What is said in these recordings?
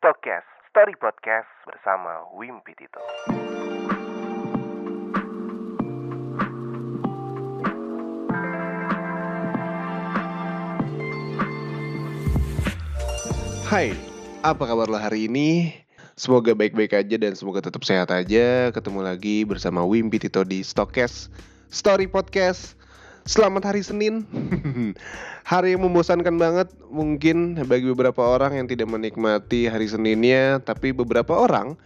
Stokes Story Podcast bersama Wimpi Tito. Hai, apa kabar lo hari ini? Semoga baik-baik aja dan semoga tetap sehat aja. Ketemu lagi bersama Wimpi Tito di Stokes Story Podcast. Selamat hari Senin. hari yang membosankan banget mungkin bagi beberapa orang yang tidak menikmati hari Seninnya, tapi beberapa orang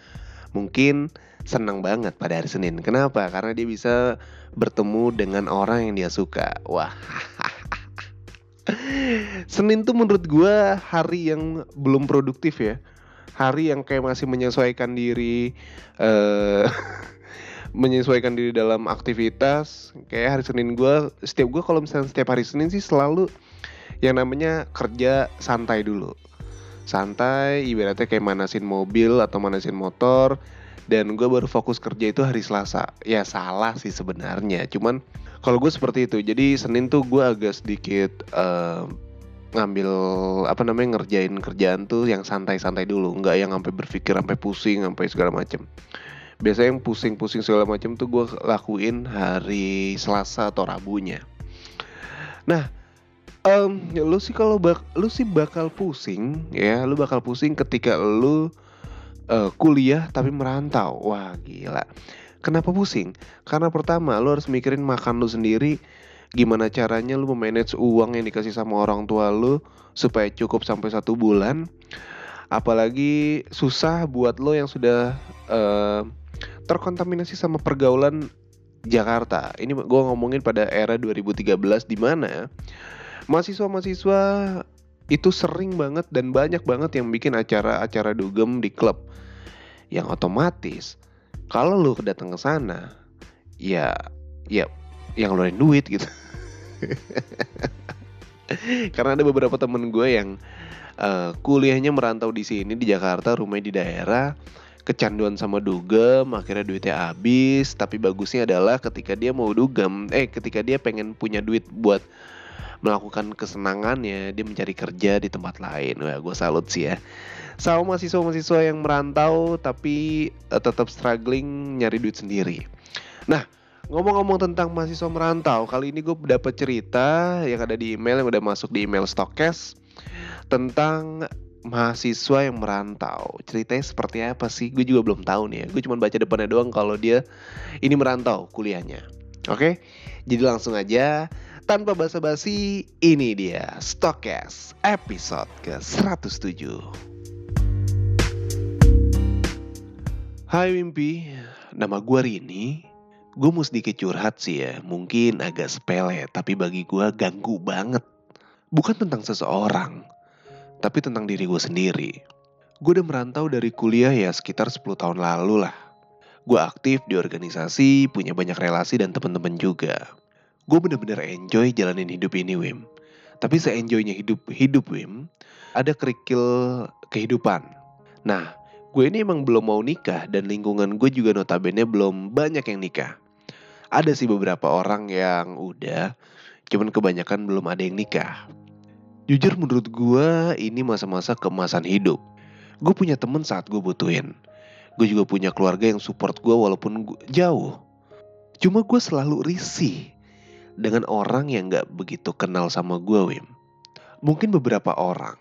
mungkin senang banget pada hari Senin. Kenapa? Karena dia bisa bertemu dengan orang yang dia suka. Wah. Senin tuh menurut gue hari yang belum produktif ya Hari yang kayak masih menyesuaikan diri uh, Menyesuaikan diri dalam aktivitas. Kayak hari Senin gue Setiap gue kalau misalnya setiap hari Senin sih selalu Yang namanya kerja santai dulu. Santai ibaratnya kayak manasin mobil atau manasin motor. Dan gue baru fokus kerja itu hari Selasa. Ya salah sih sebenarnya. Cuman kalau gue seperti itu. Jadi Senin tuh gue agak sedikit uh, ngambil apa namanya ngerjain kerjaan tuh yang santai-santai dulu. Nggak yang sampai berpikir sampai pusing sampai segala macem biasanya yang pusing-pusing segala macem tuh gue lakuin hari Selasa atau Rabunya nah um, lu sih kalau bak lu sih bakal pusing ya lu bakal pusing ketika lu uh, kuliah tapi merantau. Wah, gila. Kenapa pusing? Karena pertama lu harus mikirin makan lu sendiri, gimana caranya lu memanage uang yang dikasih sama orang tua lu supaya cukup sampai satu bulan. Apalagi susah buat lo yang sudah uh, terkontaminasi sama pergaulan Jakarta. Ini gue ngomongin pada era 2013 di mana mahasiswa-mahasiswa itu sering banget dan banyak banget yang bikin acara-acara dugem di klub yang otomatis kalau lu datang ke sana ya ya yang ngeluarin duit gitu karena ada beberapa temen gue yang uh, kuliahnya merantau di sini di Jakarta rumahnya di daerah. Kecanduan sama dugem akhirnya duitnya habis. Tapi bagusnya adalah ketika dia mau dugem eh ketika dia pengen punya duit buat melakukan kesenangannya dia mencari kerja di tempat lain. Wah gue salut sih ya. Sama mahasiswa-mahasiswa yang merantau tapi uh, tetap struggling nyari duit sendiri. Nah ngomong-ngomong tentang mahasiswa merantau kali ini gue dapat cerita yang ada di email yang udah masuk di email Stokes tentang mahasiswa yang merantau ceritanya seperti apa sih gue juga belum tahu nih ya gue cuma baca depannya doang kalau dia ini merantau kuliahnya oke jadi langsung aja tanpa basa-basi, ini dia Stokes episode ke-107. Hai Mimpi, nama gue Rini. Gue mau sedikit curhat sih ya, mungkin agak sepele, tapi bagi gue ganggu banget. Bukan tentang seseorang, tapi tentang diri gue sendiri. Gue udah merantau dari kuliah ya sekitar 10 tahun lalu lah. Gue aktif di organisasi, punya banyak relasi dan teman-teman juga gue bener-bener enjoy jalanin hidup ini Wim. Tapi se-enjoynya hidup hidup Wim, ada kerikil kehidupan. Nah, gue ini emang belum mau nikah dan lingkungan gue juga notabene belum banyak yang nikah. Ada sih beberapa orang yang udah, cuman kebanyakan belum ada yang nikah. Jujur menurut gue ini masa-masa kemasan hidup. Gue punya temen saat gue butuhin. Gue juga punya keluarga yang support gue walaupun gue jauh. Cuma gue selalu risih dengan orang yang gak begitu kenal sama gue Wim. Mungkin beberapa orang,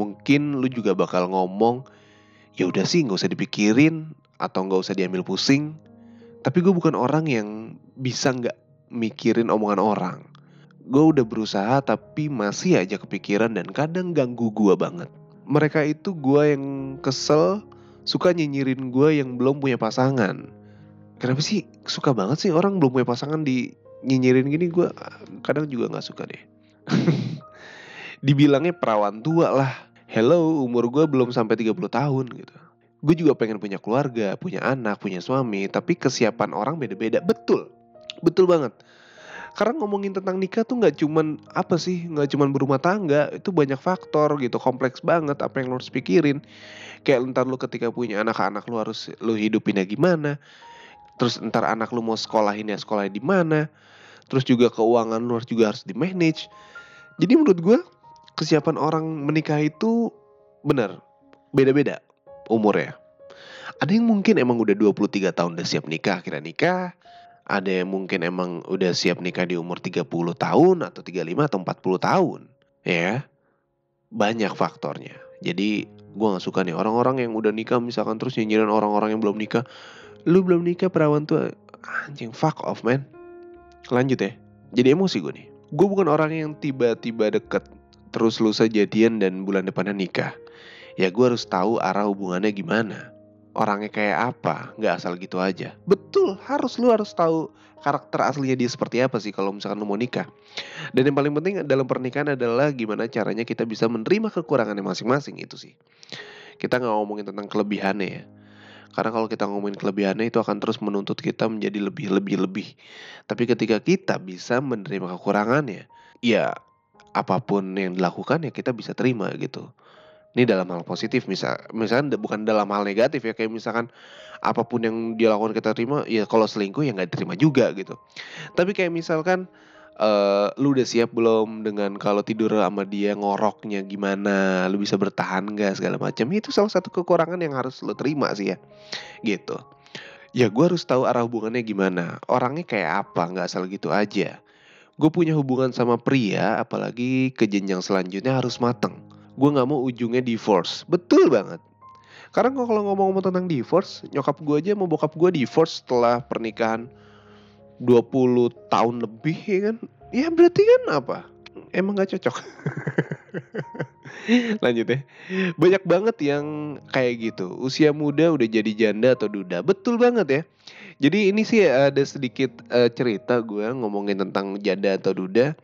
mungkin lu juga bakal ngomong, ya udah sih nggak usah dipikirin atau nggak usah diambil pusing. Tapi gue bukan orang yang bisa nggak mikirin omongan orang. Gue udah berusaha tapi masih aja kepikiran dan kadang ganggu gue banget. Mereka itu gue yang kesel, suka nyinyirin gue yang belum punya pasangan. Kenapa sih suka banget sih orang belum punya pasangan di nyinyirin gini gue kadang juga nggak suka deh. Dibilangnya perawan tua lah. Hello, umur gue belum sampai 30 tahun gitu. Gue juga pengen punya keluarga, punya anak, punya suami, tapi kesiapan orang beda-beda. Betul, betul banget. Karena ngomongin tentang nikah tuh nggak cuman apa sih, nggak cuman berumah tangga, itu banyak faktor gitu, kompleks banget apa yang lo harus pikirin. Kayak ntar lu ketika punya anak-anak lu harus lu hidupinnya gimana, terus ntar anak lu mau sekolahin ya sekolah di mana terus juga keuangan lu juga harus di manage jadi menurut gue kesiapan orang menikah itu benar beda-beda umurnya. Ada yang mungkin emang udah 23 tahun udah siap nikah, akhirnya nikah. Ada yang mungkin emang udah siap nikah di umur 30 tahun atau 35 atau 40 tahun. Ya, banyak faktornya. Jadi gue gak suka nih orang-orang yang udah nikah misalkan terus nyinyirin orang-orang yang belum nikah. Lu belum nikah perawan tuh anjing fuck off man. Lanjut ya. Jadi emosi gue nih. Gue bukan orang yang tiba-tiba deket terus lu jadian dan bulan depannya nikah. Ya gue harus tahu arah hubungannya gimana orangnya kayak apa, nggak asal gitu aja. Betul, harus lu harus tahu karakter aslinya dia seperti apa sih kalau misalkan lu mau nikah. Dan yang paling penting dalam pernikahan adalah gimana caranya kita bisa menerima kekurangannya masing-masing itu sih. Kita nggak ngomongin tentang kelebihannya ya. Karena kalau kita ngomongin kelebihannya itu akan terus menuntut kita menjadi lebih lebih lebih. Tapi ketika kita bisa menerima kekurangannya, ya apa pun yang dilakukan ya kita bisa terima gitu. Ini dalam hal positif misal misalkan bukan dalam hal negatif ya kayak misalkan apa pun yang dia lakukan kita terima ya kalau selingkuh ya nggak diterima juga gitu. Tapi kayak misalkan uh, lu udah siap belum dengan kalau tidur sama dia ngoroknya gimana, lu bisa bertahan nggak segala macam. Itu salah satu kekurangan yang harus lu terima sih ya. Gitu. Ya gue harus tahu arah hubungannya gimana, orangnya kayak apa, nggak asal gitu aja. Gue punya hubungan sama pria, apalagi ke jenjang selanjutnya harus mateng gue nggak mau ujungnya divorce. Betul banget. Karena kalau ngomong-ngomong tentang divorce nyokap gue aja mau bokap gue divorce setelah pernikahan 20 tahun lebih ya kan? Ya berarti kan apa? Emang gak cocok. Lanjut ya. Banyak banget yang kayak gitu. Usia muda udah jadi janda atau duda. Betul banget ya. Jadi ini sih ada sedikit uh, cerita gue ngomongin tentang janda atau duda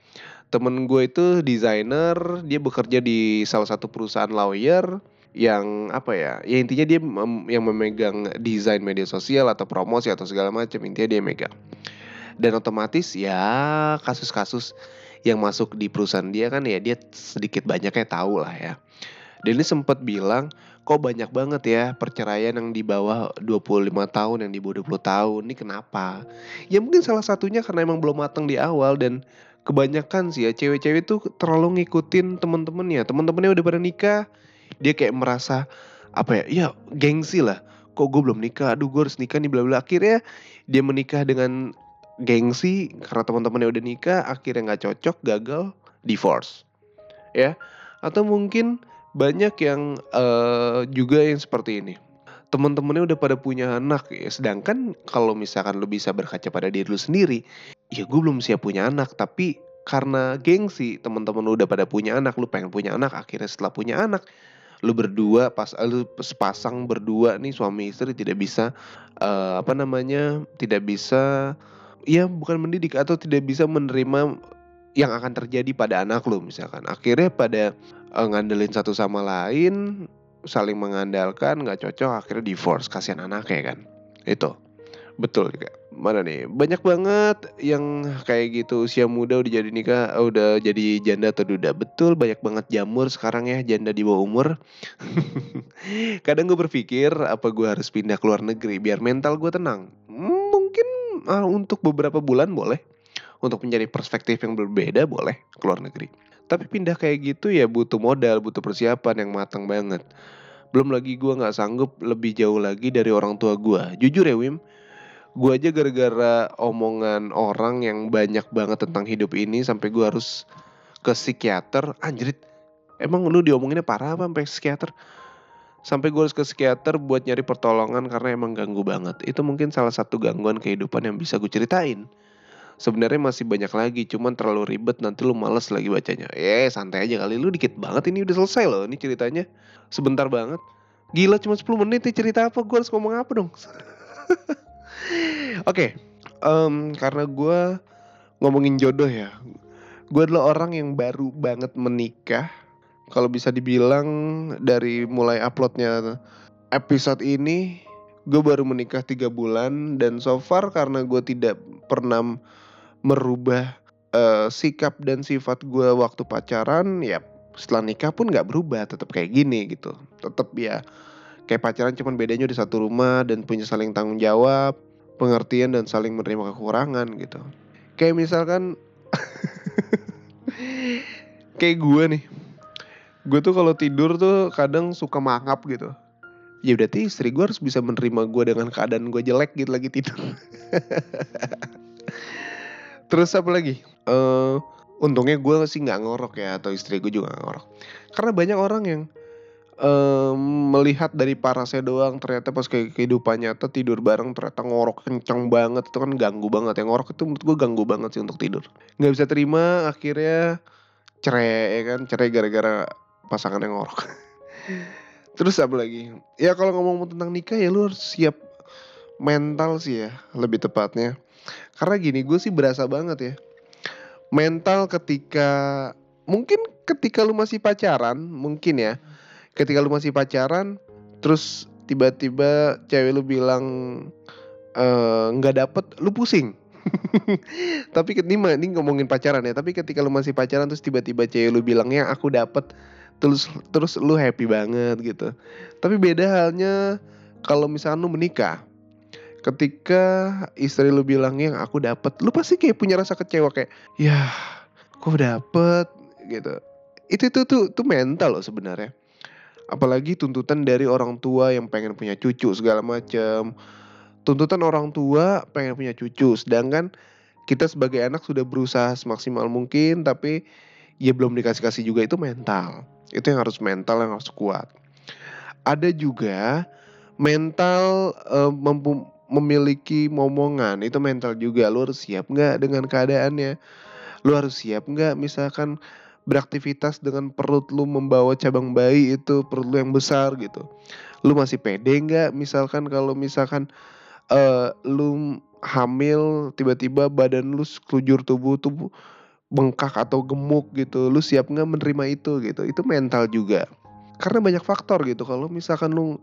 temen gue itu desainer dia bekerja di salah satu perusahaan lawyer yang apa ya ya intinya dia mem yang memegang desain media sosial atau promosi atau segala macam intinya dia megang. Dan otomatis ya kasus-kasus yang masuk di perusahaan dia kan ya dia sedikit banyaknya tahu lah ya. Dan ini sempat bilang kok banyak banget ya perceraian yang di bawah 25 tahun yang di bawah 20 tahun? Ini kenapa? Ya mungkin salah satunya karena emang belum matang di awal dan kebanyakan sih ya cewek-cewek tuh terlalu ngikutin temen-temennya. Temen-temennya udah pada nikah dia kayak merasa apa ya ya gengsi lah. Kok gue belum nikah? Aduh gue harus nikah nih bla bla. Akhirnya dia menikah dengan gengsi karena teman-temannya udah nikah akhirnya nggak cocok gagal divorce. Ya atau mungkin banyak yang uh, juga yang seperti ini. Teman-temannya udah pada punya anak ya sedangkan kalau misalkan lu bisa berkaca pada diri lu sendiri ya gue belum siap punya anak tapi karena gengsi teman-teman lu udah pada punya anak lu pengen punya anak akhirnya setelah punya anak lu berdua pas lu sepasang berdua nih suami istri tidak bisa uh, apa namanya tidak bisa ya bukan mendidik atau tidak bisa menerima yang akan terjadi pada anak lu misalkan. Akhirnya pada uh, ngandelin satu sama lain saling mengandalkan nggak cocok akhirnya divorce kasihan anaknya kan. Itu Betul juga. Mana nih? Banyak banget yang kayak gitu usia muda udah jadi nikah, udah jadi janda atau duda. Betul, banyak banget jamur sekarang ya janda di bawah umur. Kadang gue berpikir apa gue harus pindah ke luar negeri biar mental gue tenang. Mungkin uh, untuk beberapa bulan boleh. Untuk mencari perspektif yang berbeda boleh ke luar negeri. Tapi pindah kayak gitu ya butuh modal, butuh persiapan yang matang banget. Belum lagi gue nggak sanggup lebih jauh lagi dari orang tua gue. Jujur ya Wim, gue aja gara-gara omongan orang yang banyak banget tentang hidup ini sampai gue harus ke psikiater. Anjrit emang lu diomonginnya parah apa sampai psikiater? Sampai gue harus ke psikiater buat nyari pertolongan karena emang ganggu banget. Itu mungkin salah satu gangguan kehidupan yang bisa gue ceritain. Sebenarnya masih banyak lagi cuman terlalu ribet nanti lu males lagi bacanya. Eh santai aja kali lu dikit banget ini udah selesai loh ini ceritanya. Sebentar banget. Gila cuma 10 menit nih cerita apa? Gue harus ngomong apa dong Oke, okay, um, karena gue ngomongin jodoh ya, gue adalah orang yang baru banget menikah. Kalau bisa dibilang dari mulai uploadnya episode ini, gue baru menikah tiga bulan. Dan so far karena gue tidak pernah merubah uh, sikap dan sifat gue waktu pacaran, ya setelah nikah pun nggak berubah, tetap kayak gini gitu, tetap ya kayak pacaran cuman bedanya di satu rumah dan punya saling tanggung jawab pengertian dan saling menerima kekurangan gitu. Kayak misalkan kayak gue nih. gue tuh kalau tidur tuh kadang suka mangap gitu ya berarti istri gue harus bisa menerima gue dengan keadaan gue jelek gitu lagi tidur terus apa lagi Eh untungnya gue sih nggak ngorok ya atau istri gue juga nggak ngorok karena banyak orang yang eh, melihat dari parasnya doang ternyata pas ke kehidupan nyata tidur bareng ternyata ngorok kenceng banget. Itu kan ganggu banget yang ngorok itu menurut gue ganggu banget sih untuk tidur. Nggak bisa terima akhirnya cerai ya kan? Cerai gara-gara pasangan yang ngorok. Terus apa lagi? Ya kalau ngomong tentang nikah ya lu harus siap mental sih ya lebih tepatnya. Karena gini gue sih berasa banget ya mental ketika mungkin ketika lu masih pacaran mungkin ya ketika lu masih pacaran terus tiba-tiba cewek lu bilang eh, nggak dapet lu pusing. Tapi ini ini ngomongin pacaran ya tapi ketika lu masih pacaran terus tiba-tiba cewek lu bilangnya aku dapet terus terus lu happy banget gitu. Tapi beda halnya kalau misalkan lu menikah ketika istri lu bilang yang aku dapet lu pasti kayak punya rasa kecewa kayak ya kok dapet? gitu. Itu itu tuh tuh mental loh sebenarnya apalagi tuntutan dari orang tua yang pengen punya cucu segala macam tuntutan orang tua pengen punya cucu sedangkan kita sebagai anak sudah berusaha semaksimal mungkin tapi ya belum dikasih kasih juga itu mental. Itu yang harus mental yang harus kuat. Ada juga mental mempu- memiliki momongan itu mental juga. Lu harus siap nggak dengan keadaannya? Lu harus siap nggak misalkan beraktivitas dengan perut lu membawa cabang bayi itu perut lu yang besar gitu. Lu masih pede nggak? Misalkan kalau misalkan eh lu hamil tiba-tiba badan lu sekujur tubuh tuh bengkak atau gemuk gitu lu siap nggak menerima itu gitu? Itu mental juga. Karena banyak faktor gitu. Kalau misalkan lu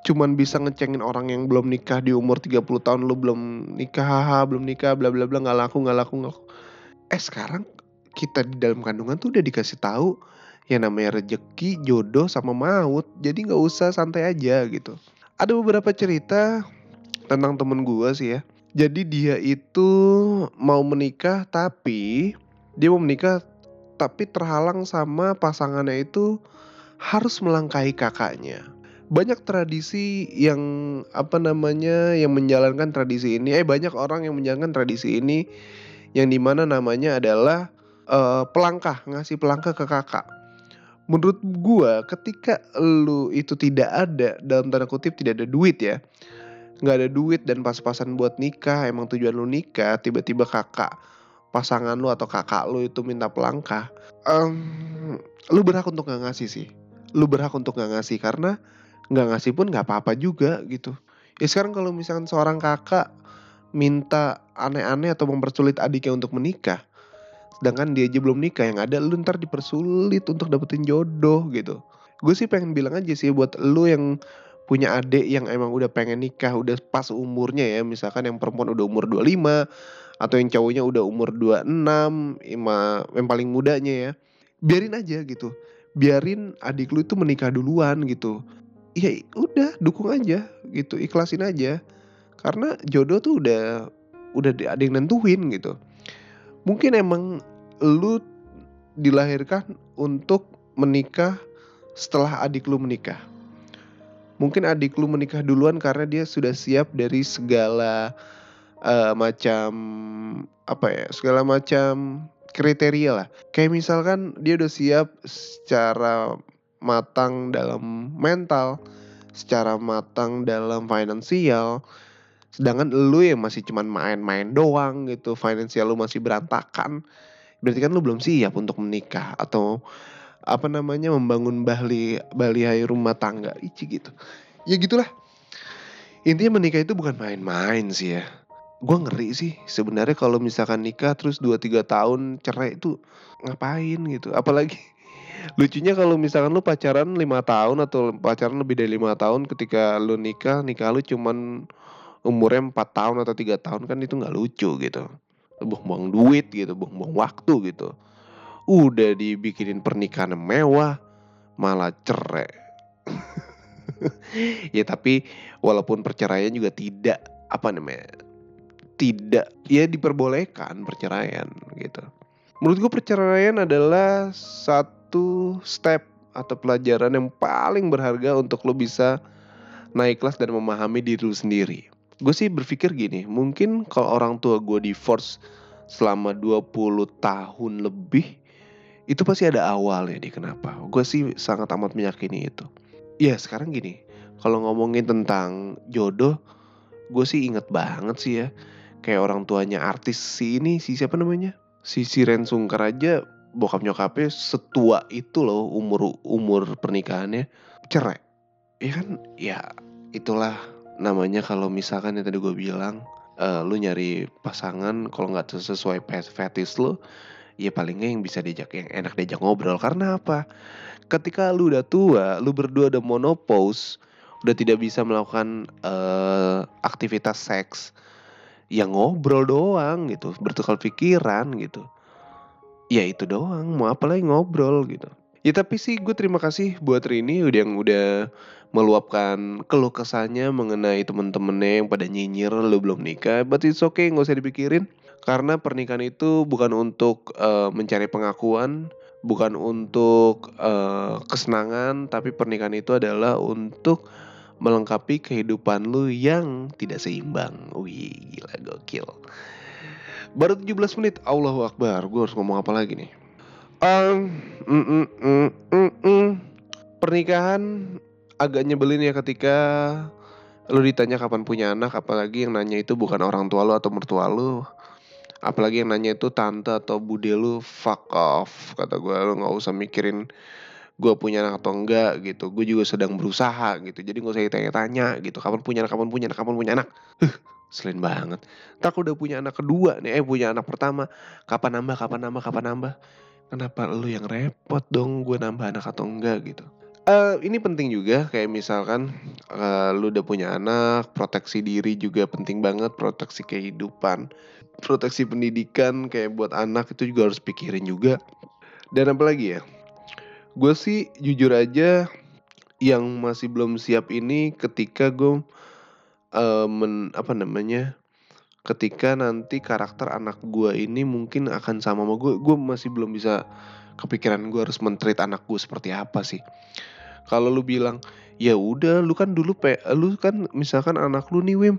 cuman bisa ngecengin orang yang belum nikah di umur 30 tahun lu belum nikah haha belum nikah bla bla bla nggak laku nggak laku nggak laku. eh sekarang kita di dalam kandungan tuh udah dikasih tahu yang namanya rejeki jodoh sama maut. Jadi nggak usah santai aja gitu. Ada beberapa cerita tentang temen gua sih ya. Jadi dia itu mau menikah tapi dia mau menikah tapi terhalang sama pasangannya itu harus melangkahi kakaknya. Banyak tradisi yang apa namanya yang menjalankan tradisi ini. Eh banyak orang yang menjalankan tradisi ini yang di mana namanya adalah eh, pelangkah ngasih pelangkah ke kakak. Menurut gua ketika lu itu tidak ada dalam tanda kutip tidak ada duit ya nggak ada duit dan pas-pasan buat nikah emang tujuan lu nikah tiba-tiba kakak pasangan lu atau kakak lu itu minta pelangkah Em, lu berhak untuk nggak ngasih sih. Lu berhak untuk nggak ngasih karena nggak ngasih pun nggak apa-apa juga gitu. Ya sekarang kalau misalkan seorang kakak minta aneh-aneh atau mempersulit adiknya untuk menikah sedangkan dia aja belum nikah yang ada lu ntar dipersulit untuk dapetin jodoh gitu. Gue sih pengen bilang aja sih buat lu yang punya adik yang emang udah pengen nikah udah pas umurnya ya misalkan yang perempuan udah umur 25 atau yang cowoknya udah umur 26 ima, yang paling mudanya ya biarin aja gitu. Biarin adik lu itu menikah duluan gitu. Ya udah dukung aja gitu ikhlasin aja. Karena jodoh tuh udah udah ada yang nentuin gitu. Mungkin emang lu dilahirkan untuk menikah setelah adik lu menikah. Mungkin adik lu menikah duluan karena dia sudah siap dari segala eh, macam apa ya segala macam kriteria lah. Kayak misalkan dia udah siap secara matang dalam mental secara matang dalam finansial sedangkan lu yang masih cuman main-main doang gitu finansial lu masih berantakan berarti kan lu belum siap untuk menikah atau apa namanya membangun bali balihai rumah tangga ici gitu. Ya gitulah. Intinya menikah itu bukan main-main sih ya. Gue ngeri sih sebenarnya kalau misalkan nikah terus 2-3 tahun cerai itu ngapain gitu. Apalagi lucunya kalau misalkan lu pacaran lima tahun atau pacaran lebih dari lima tahun ketika lu nikah nikah lu cuman umurnya 4 tahun atau tiga tahun kan itu nggak lucu gitu buang-buang duit gitu buang-buang waktu gitu. Udah dibikinin pernikahan mewah malah cerai. Ya tapi walaupun perceraian juga tidak apa namanya tidak ya diperbolehkan perceraian gitu. Menurut gue perceraian adalah satu step atau pelajaran yang paling berharga untuk lo bisa naik kelas dan memahami diri lo sendiri. Gue sih berpikir gini, mungkin kalau orang tua gue divorce selama 20 tahun lebih, itu pasti ada awalnya deh kenapa. Gue sih sangat amat meyakini itu. Ya sekarang gini, kalau ngomongin tentang jodoh, gue sih inget banget sih ya. Kayak orang tuanya artis si ini, si siapa namanya? Si Siren Sungkar aja bokap nyokapnya setua itu loh umur umur pernikahannya cerai ya kan ya itulah namanya kalau misalkan yang tadi gue bilang uh, lu nyari pasangan kalau nggak sesuai fetis lu ya palingnya yang bisa diajak yang enak diajak ngobrol. Karena apa? Ketika lu udah tua lu berdua udah monopause udah tidak bisa melakukan uh, aktivitas seks yang ngobrol doang gitu bertukar pikiran gitu. Ya itu doang mau apa lagi ngobrol gitu ya tapi sih gue terima kasih buat Rini udah yang udah meluapkan keluh kesahnya mengenai temen-temennya yang pada nyinyir lu belum nikah but it's okay nggak usah dipikirin karena pernikahan itu bukan untuk uh, mencari pengakuan bukan untuk uh, kesenangan tapi pernikahan itu adalah untuk melengkapi kehidupan lu yang tidak seimbang. Wih, gila gokil. Baru 17 menit, Allahu Akbar. Gue harus ngomong apa lagi nih? Um, mm, mm, mm, mm, mm. Pernikahan agak nyebelin ya ketika lu ditanya kapan punya anak, apalagi yang nanya itu bukan orang tua lu atau mertua lu. Apalagi yang nanya itu tante atau bude lu, fuck off. Kata gue, lu gak usah mikirin gue punya anak atau enggak gitu. Gue juga sedang berusaha gitu. Jadi gak usah ditanya-tanya gitu. Kapan punya anak, kapan punya anak, kapan punya anak. Selain banget. Tak udah punya anak kedua nih, eh punya anak pertama. Kapan nambah, kapan nambah, kapan nambah. Kenapa lu yang repot dong gue nambah anak atau enggak gitu. Uh, ini penting juga kayak misalkan uh, lu udah punya anak, proteksi diri juga penting banget, proteksi kehidupan, proteksi pendidikan kayak buat anak itu juga harus pikirin juga. Dan apa lagi ya? Gue sih jujur aja yang masih belum siap ini ketika gue uh, men apa namanya, ketika nanti karakter anak gue ini mungkin akan sama sama gue, gue masih belum bisa kepikiran gue harus mentreat anak gue seperti apa sih. Kalau lu bilang, "Ya udah lu kan dulu pe lu kan misalkan anak lu nih Wim,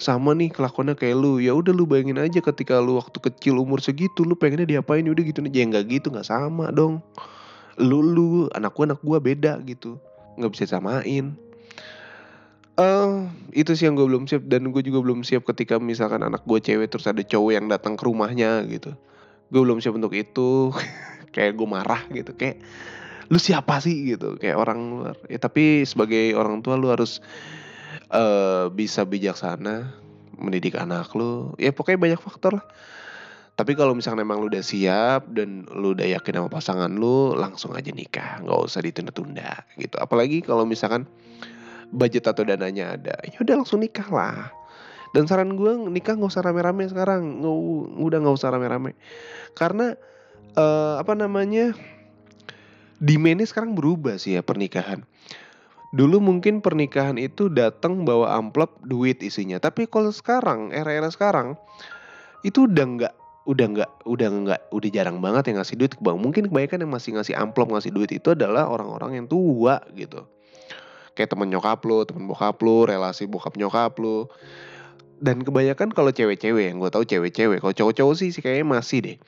sama nih kelakuannya kayak lu, ya udah lu bayangin aja ketika lu waktu kecil umur segitu lu pengennya diapain ya udah gitu aja ya nggak gitu nggak sama dong. Lu lu anak gua anak gua beda gitu. Nggak bisa samain Uh, itu sih yang gue belum siap dan gue juga belum siap ketika misalkan anak gue cewek terus ada cowok yang datang ke rumahnya gitu. Gue belum siap untuk itu. kayak gue marah gitu kayak lu siapa sih gitu kayak orang luar. Ya tapi sebagai orang tua lu harus uh, bisa bijaksana mendidik anak lu. Ya pokoknya banyak faktor lah. Tapi kalau misalnya memang lu udah siap dan lu udah yakin sama pasangan lu, langsung aja nikah, nggak usah ditunda-tunda gitu. Apalagi kalau misalkan budget atau dananya ada ya udah langsung nikah lah. Dan saran gue nikah nggak usah rame-rame sekarang. Nggak udah nggak usah rame-rame. Karena uh, apa namanya demandnya sekarang berubah sih ya pernikahan. Dulu mungkin pernikahan itu datang bawa amplop duit isinya. Tapi kalau sekarang era-era sekarang itu udah nggak udah nggak udah nggak udah jarang banget yang ngasih duit ke bank. Mungkin kebanyakan yang masih ngasih amplop ngasih duit itu adalah orang-orang yang tua gitu kayak temen nyokap lu, temen bokap lu, relasi bokap nyokap lu. Dan kebanyakan kalau cewek-cewek yang gue tahu cewek-cewek, kalau cowok-cowok sih, sih kayaknya masih deh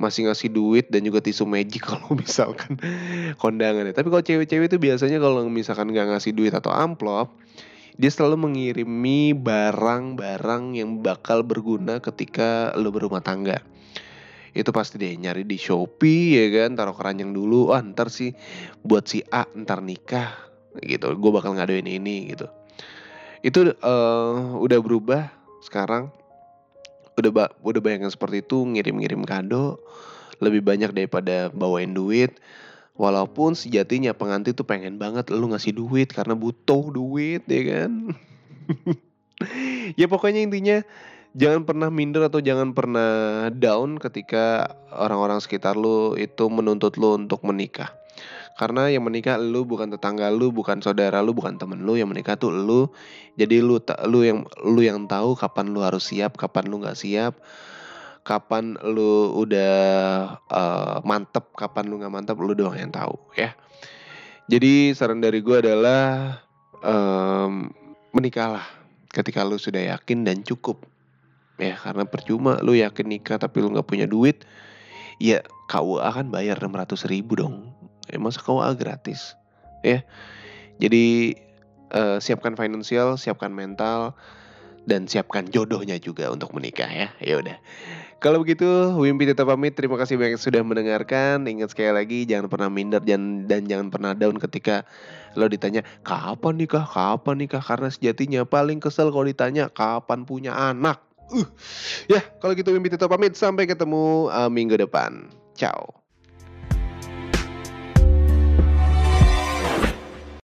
masih ngasih duit dan juga tisu magic kalau misalkan kondangan ya. Tapi kalau cewek-cewek itu biasanya kalau misalkan nggak ngasih duit atau amplop, dia selalu mengirimi barang-barang yang bakal berguna ketika lo berumah tangga. Itu pasti deh nyari di Shopee ya kan, taruh keranjang dulu. Oh, ntar sih buat si A ntar nikah gitu. Gue bakal ngaduin ini gitu. Itu uh, udah berubah sekarang. Udah ba udah banyak yang seperti itu ngirim-ngirim kado lebih banyak daripada bawain duit. Walaupun sejatinya pengantin tuh pengen banget lu ngasih duit karena butuh duit ya kan? Ya pokoknya intinya jangan pernah minder atau jangan pernah down ketika orang-orang sekitar lu itu menuntut lu untuk menikah karena yang menikah lu bukan tetangga lu, bukan saudara lu, bukan temen lu, yang menikah tuh lu. Jadi lu lu yang lu yang tahu kapan lu harus siap, kapan lu nggak siap. Kapan lu udah uh, mantep, kapan lu nggak mantep, lu doang yang tahu ya. Jadi saran dari gue adalah um, menikahlah ketika lu sudah yakin dan cukup ya karena percuma lu yakin nikah tapi lu nggak punya duit ya KUA akan bayar 600 ribu dong ya, masa gratis ya jadi uh, siapkan finansial siapkan mental dan siapkan jodohnya juga untuk menikah ya ya udah kalau begitu, Wimpi tetap pamit. Terima kasih banyak sudah mendengarkan. Ingat sekali lagi, jangan pernah minder dan, dan jangan pernah down ketika lo ditanya, kapan nikah, kapan nikah? Karena sejatinya paling kesel kalau ditanya, kapan punya anak. Uh. Ya, kalau gitu Wimpi tetap pamit. Sampai ketemu uh, minggu depan. Ciao.